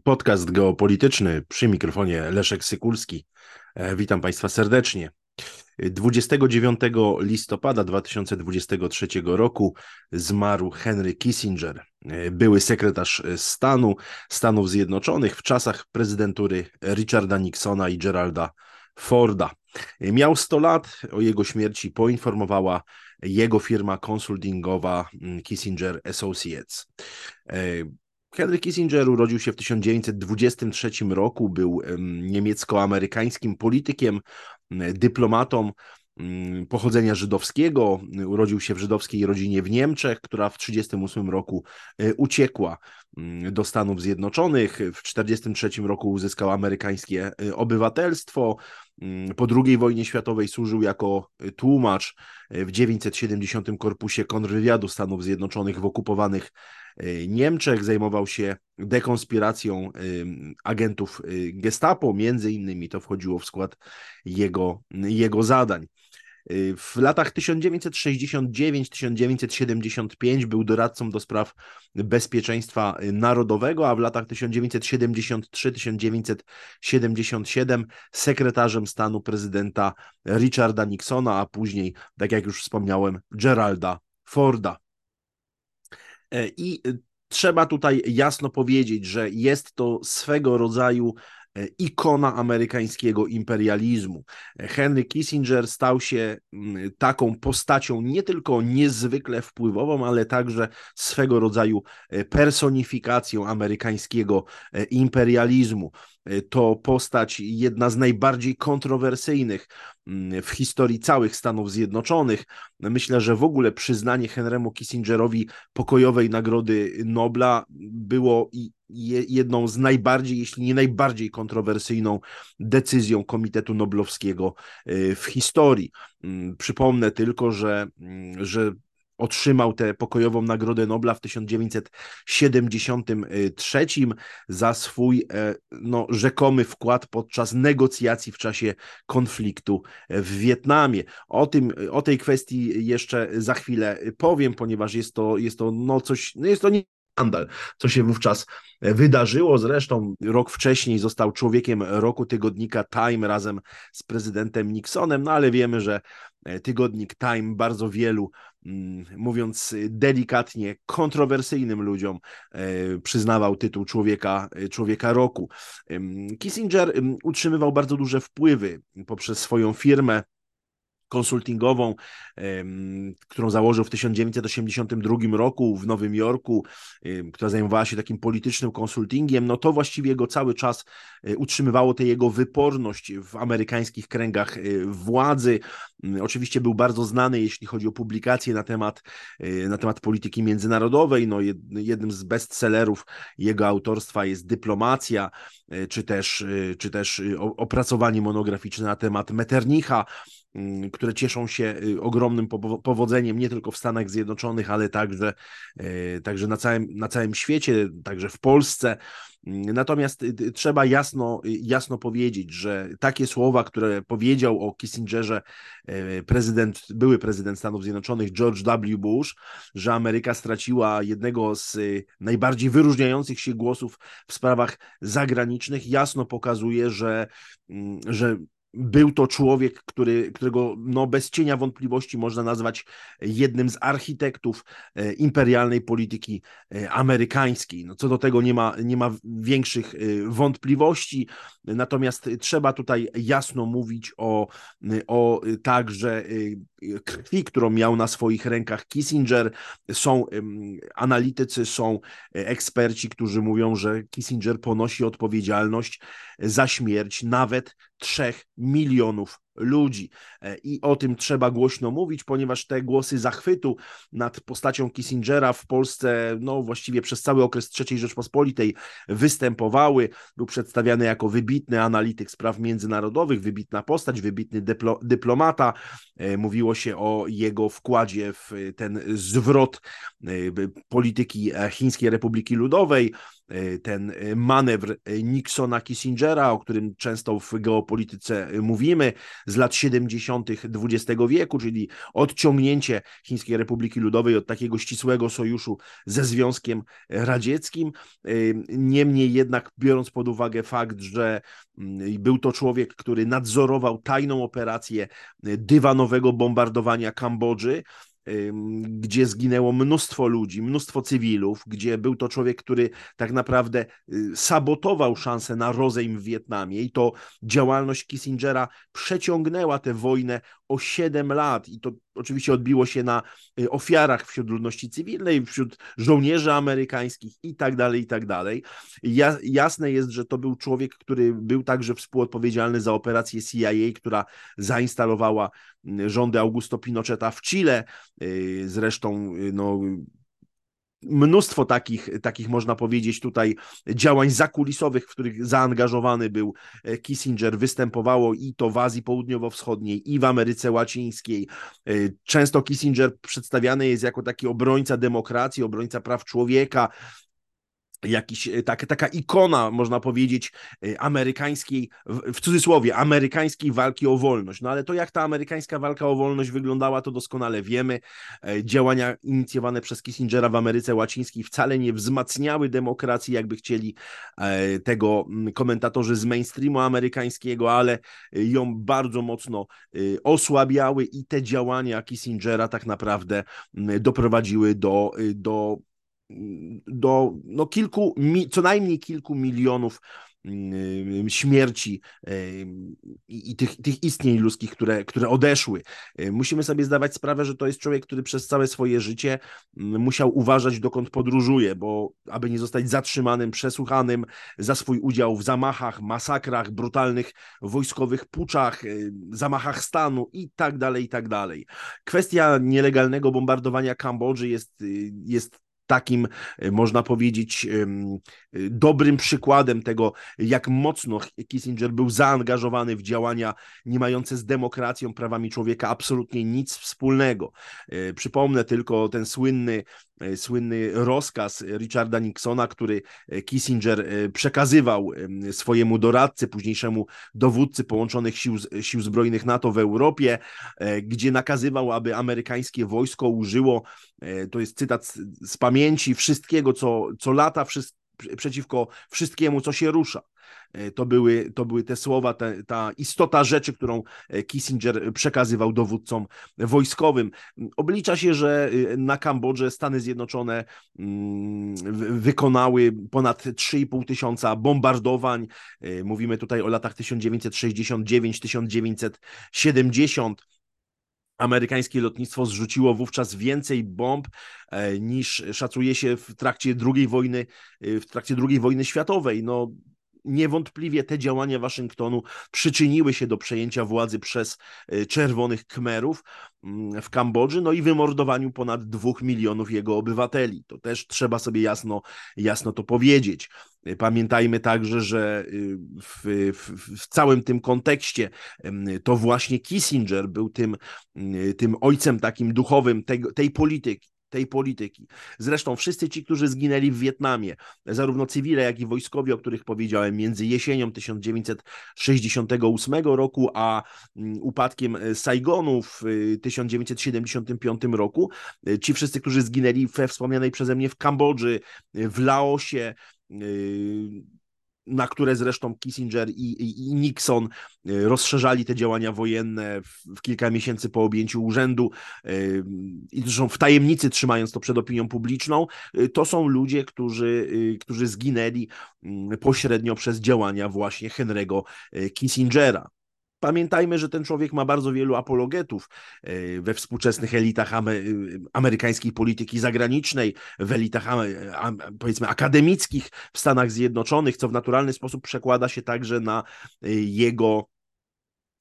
Podcast geopolityczny przy mikrofonie Leszek Sykulski. E, witam Państwa serdecznie. 29 listopada 2023 roku zmarł Henry Kissinger, e, były sekretarz stanu Stanów Zjednoczonych w czasach prezydentury Richarda Nixona i Geralda Forda. E, miał 100 lat, o jego śmierci poinformowała jego firma konsultingowa mm, Kissinger Associates. Henry Kissinger urodził się w 1923 roku, był niemiecko-amerykańskim politykiem, dyplomatą pochodzenia żydowskiego. Urodził się w żydowskiej rodzinie w Niemczech, która w 1938 roku e, uciekła do Stanów Zjednoczonych. W 1943 roku uzyskał amerykańskie e, obywatelstwo. Po II wojnie światowej służył jako e, tłumacz w 970 Korpusie Kontrwywiadu Stanów Zjednoczonych w okupowanych Y, Niemczech, zajmował się dekonspiracją y, agentów y, Gestapo, między innymi to wchodziło w skład jego, jego zadań. W latach 1969-1975 był doradcą do spraw bezpieczeństwa narodowego, a w latach 1973-1977 sekretarzem stanu prezydenta Richarda Nixona, a później, tak jak już wspomniałem, Geralda Forda. E, I e, trzeba tutaj jasno powiedzieć, że jest to swego rodzaju ikona amerykańskiego imperializmu. Henry Kissinger stał się mm, taką postacią nie tylko niezwykle wpływową, ale także swego rodzaju personifikacją amerykańskiego imperializmu. To postać jedna z najbardziej kontrowersyjnych mm, w historii całych Stanów Zjednoczonych. Myślę, że w ogóle przyznanie Henrymu Kissingerowi pokojowej Nagrody Nobla było jedną z najbardziej, jeśli nie najbardziej kontrowersyjną decyzją Komitetu Noblowskiego y, w historii. Mm, przypomnę tylko, że, mm, że otrzymał tę pokojową Nagrodę Nobla w 1973 za swój e, no, rzekomy wkład podczas negocjacji w czasie konfliktu w Wietnamie. O, tym, o tej kwestii jeszcze za chwilę powiem, ponieważ jest to, jest to no coś, no jest to skandal, co się wówczas wydarzyło. Zresztą rok wcześniej został człowiekiem roku tygodnika Time razem z prezydentem Nixonem, no ale wiemy, że tygodnik Time bardzo wielu Mm, mówiąc delikatnie, kontrowersyjnym ludziom e, przyznawał tytuł człowieka, e, człowieka roku. Kissinger utrzymywał bardzo duże wpływy poprzez swoją firmę konsultingową, którą założył w 1982 roku w Nowym Jorku, która zajmowała się takim politycznym konsultingiem, no to właściwie go cały czas e, utrzymywało tę jego wyporność w amerykańskich kręgach e, władzy. Oczywiście był bardzo znany, jeśli chodzi o publikacje na temat, e, na temat polityki międzynarodowej. No, jednym z bestsellerów jego autorstwa jest Dyplomacja, czy też, czy też opracowanie monograficzne na temat Metternicha, które cieszą się y, ogromnym powodzeniem nie tylko w Stanach Zjednoczonych, ale także, y, także na, całym, na całym świecie, także w Polsce. Mm, natomiast y, trzeba jasno, jasno powiedzieć, że takie słowa, które powiedział o Kissingerze prezydent, były prezydent Stanów Zjednoczonych George W. Bush, że Ameryka straciła jednego z najbardziej wyróżniających się głosów w sprawach zagranicznych, jasno pokazuje, że, mm, że był to człowiek, który, którego no, bez cienia wątpliwości można nazwać jednym z architektów e, imperialnej polityki e, amerykańskiej. No, co do tego nie ma, nie ma większych e, wątpliwości, natomiast trzeba tutaj jasno mówić o, o także krwi, którą miał na swoich rękach Kissinger. Są analitycy, są eksperci, którzy mówią, że Kissinger ponosi odpowiedzialność za śmierć nawet trzech milionów ludzi. E, I o tym trzeba głośno mówić, ponieważ te głosy zachwytu nad postacią Kissingera w Polsce, no właściwie przez cały okres III Rzeczpospolitej występowały. Był przedstawiany jako wybitny analityk spraw międzynarodowych, wybitna postać, wybitny dyplo, dyplomata. E, mówiło się o jego wkładzie w ten zwrot e, polityki Chińskiej Republiki Ludowej. Ten manewr Nixona Kissingera, o którym często w geopolityce mówimy, z lat 70. XX wieku, czyli odciągnięcie Chińskiej Republiki Ludowej od takiego ścisłego sojuszu ze Związkiem Radzieckim. Niemniej jednak, biorąc pod uwagę fakt, że mm, był to człowiek, który nadzorował tajną operację dywanowego bombardowania Kambodży, gdzie zginęło mnóstwo ludzi, mnóstwo cywilów, gdzie był to człowiek, który tak naprawdę y, sabotował szansę na rozejm w Wietnamie i to działalność Kissingera przeciągnęła tę wojnę o 7 lat i to oczywiście odbiło się na y, ofiarach wśród ludności cywilnej, wśród żołnierzy amerykańskich i tak dalej, i tak dalej. Jasne jest, że to był człowiek, który był także współodpowiedzialny za operację CIA, która zainstalowała y, rządy Augusto Pinocheta w Chile. Y, zresztą no, mnóstwo takich, takich, można powiedzieć, tutaj działań zakulisowych, w których zaangażowany był e, Kissinger, występowało i to w Azji Południowo-Wschodniej, i w Ameryce Łacińskiej. E, często Kissinger przedstawiany jest jako taki obrońca demokracji, obrońca praw człowieka, jakiś, e, tak, taka ikona, można powiedzieć, e, amerykańskiej, w cudzysłowie, amerykańskiej walki o wolność. No ale to, jak ta amerykańska walka o wolność wyglądała, to doskonale wiemy. E, działania inicjowane przez Kissingera w Ameryce Łacińskiej wcale nie wzmacniały demokracji, jakby chcieli tego komentatorzy z mainstreamu amerykańskiego, ale ją bardzo mocno osłabiały i te działania Kissingera tak naprawdę doprowadziły do, do do no, kilku, co najmniej kilku milionów mm, śmierci i tych, tych istnień ludzkich, które, które odeszły. Musimy sobie zdawać sprawę, że to jest człowiek, który przez całe swoje życie mm, musiał uważać, dokąd podróżuje, bo aby nie zostać zatrzymanym, przesłuchanym za swój udział w zamachach, masakrach, brutalnych wojskowych puczach, zamachach stanu i tak dalej, i tak dalej. Kwestia nielegalnego bombardowania Kambodży jest, jest takim, e, można powiedzieć, e, dobrym przykładem tego, jak mocno Kissinger był zaangażowany w działania nie mające z demokracją, prawami człowieka absolutnie nic wspólnego. E, przypomnę tylko ten słynny słynny rozkaz Richarda Nixona, który Kissinger przekazywał swojemu doradcy, późniejszemu dowódcy połączonych sił, sił zbrojnych NATO w Europie, gdzie nakazywał, aby amerykańskie wojsko użyło, to jest cytat z pamięci, wszystkiego, co, co lata, wszystko przeciwko wszystkiemu, co się rusza. E, to były, to były te słowa, te, ta istota rzeczy, którą e, Kissinger przekazywał dowódcom wojskowym. Oblicza się, że e, na Kambodży Stany Zjednoczone mm, wykonały ponad 3,5 tysiąca bombardowań. Mówimy tutaj o latach 1969-1970. Amerykańskie lotnictwo zrzuciło wówczas więcej bomb niż szacuje się w trakcie II wojny, w trakcie II wojny światowej. No, niewątpliwie te działania Waszyngtonu przyczyniły się do przejęcia władzy przez e, czerwonych Kmerów mm, w Kambodży, no i wymordowaniu ponad dwóch milionów jego obywateli. To też trzeba sobie jasno, jasno to powiedzieć. E, pamiętajmy także, że y, w, w, w, całym tym kontekście to właśnie Kissinger był tym, y, tym ojcem takim duchowym tej, tej polityki tej polityki. Zresztą wszyscy ci, którzy zginęli w Wietnamie, zarówno cywile, jak i wojskowi, o których powiedziałem, między jesienią 1968 roku, a mm, upadkiem Saigonu w 1975 y, roku, y, ci wszyscy, którzy zginęli we wspomnianej przeze mnie w Kambodży, w Laosie, y, na które zresztą Kissinger i, i, i, Nixon y, rozszerzali te działania wojenne w, w, kilka miesięcy po objęciu urzędu y, i zresztą w tajemnicy trzymając to przed opinią publiczną, y, to są ludzie, którzy, którzy zginęli mm, pośrednio przez działania właśnie Henry'ego Kissingera. Pamiętajmy, że ten człowiek ma bardzo wielu apologetów e, we współczesnych elitach amerykańskiej polityki zagranicznej, w elitach powiedzmy akademickich w Stanach Zjednoczonych, co w naturalny sposób przekłada się także na e, jego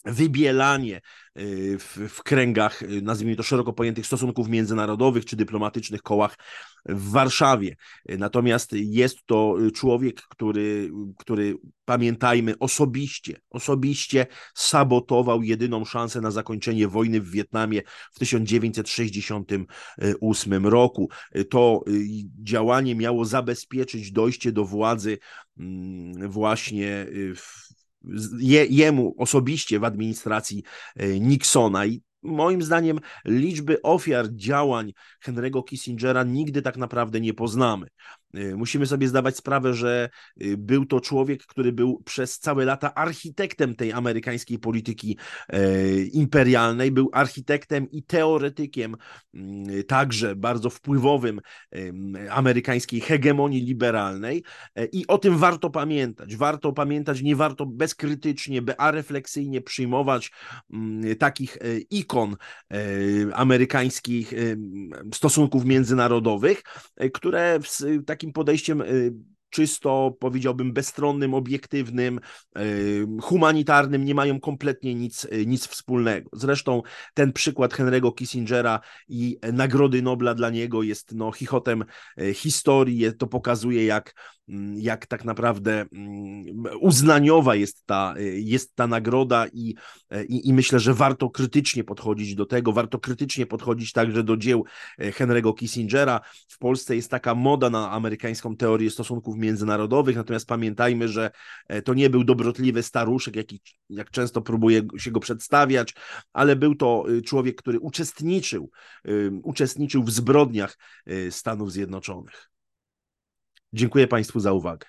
wybielanie y, w, w, kręgach, y, nazwijmy to szeroko pojętych stosunków międzynarodowych czy dyplomatycznych kołach w Warszawie. Natomiast jest to człowiek, który, który pamiętajmy, osobiście, osobiście sabotował jedyną szansę na zakończenie wojny w Wietnamie w 1968 roku. To y, działanie miało zabezpieczyć dojście do władzy mm, właśnie w je, jemu osobiście w administracji e, Nixona. I moim zdaniem liczby ofiar działań Henry'ego Kissingera nigdy tak naprawdę nie poznamy. Y, musimy sobie zdawać sprawę, że y, był to człowiek, który był przez całe lata architektem tej amerykańskiej polityki e, imperialnej, był architektem i teoretykiem mm, także bardzo wpływowym amerykańskiej hegemonii liberalnej e, i o tym warto pamiętać. Warto pamiętać, nie warto bezkrytycznie, arefleksyjnie przyjmować mm, takich e, ikon amerykańskich stosunków międzynarodowych, które w tak takim podejściem y, czysto, powiedziałbym, bezstronnym, obiektywnym, y, humanitarnym, nie mają kompletnie nic, y, nic wspólnego. Zresztą ten przykład Henry'ego Kissingera i Nagrody Nobla dla niego jest no, chichotem historii. To pokazuje, jak jak tak naprawdę mm, uznaniowa jest ta, jest ta nagroda i, i, i, myślę, że warto krytycznie podchodzić do tego, warto krytycznie podchodzić także do dzieł e, Henry'ego Kissingera. W Polsce jest taka moda na amerykańską teorię stosunków międzynarodowych, natomiast pamiętajmy, że e, to nie był dobrotliwy staruszek, jak, jak często próbuje się go przedstawiać, ale był to y, człowiek, który uczestniczył, uczestniczył w zbrodniach y, Stanów Zjednoczonych. Dziękuję Państwu za uwagę.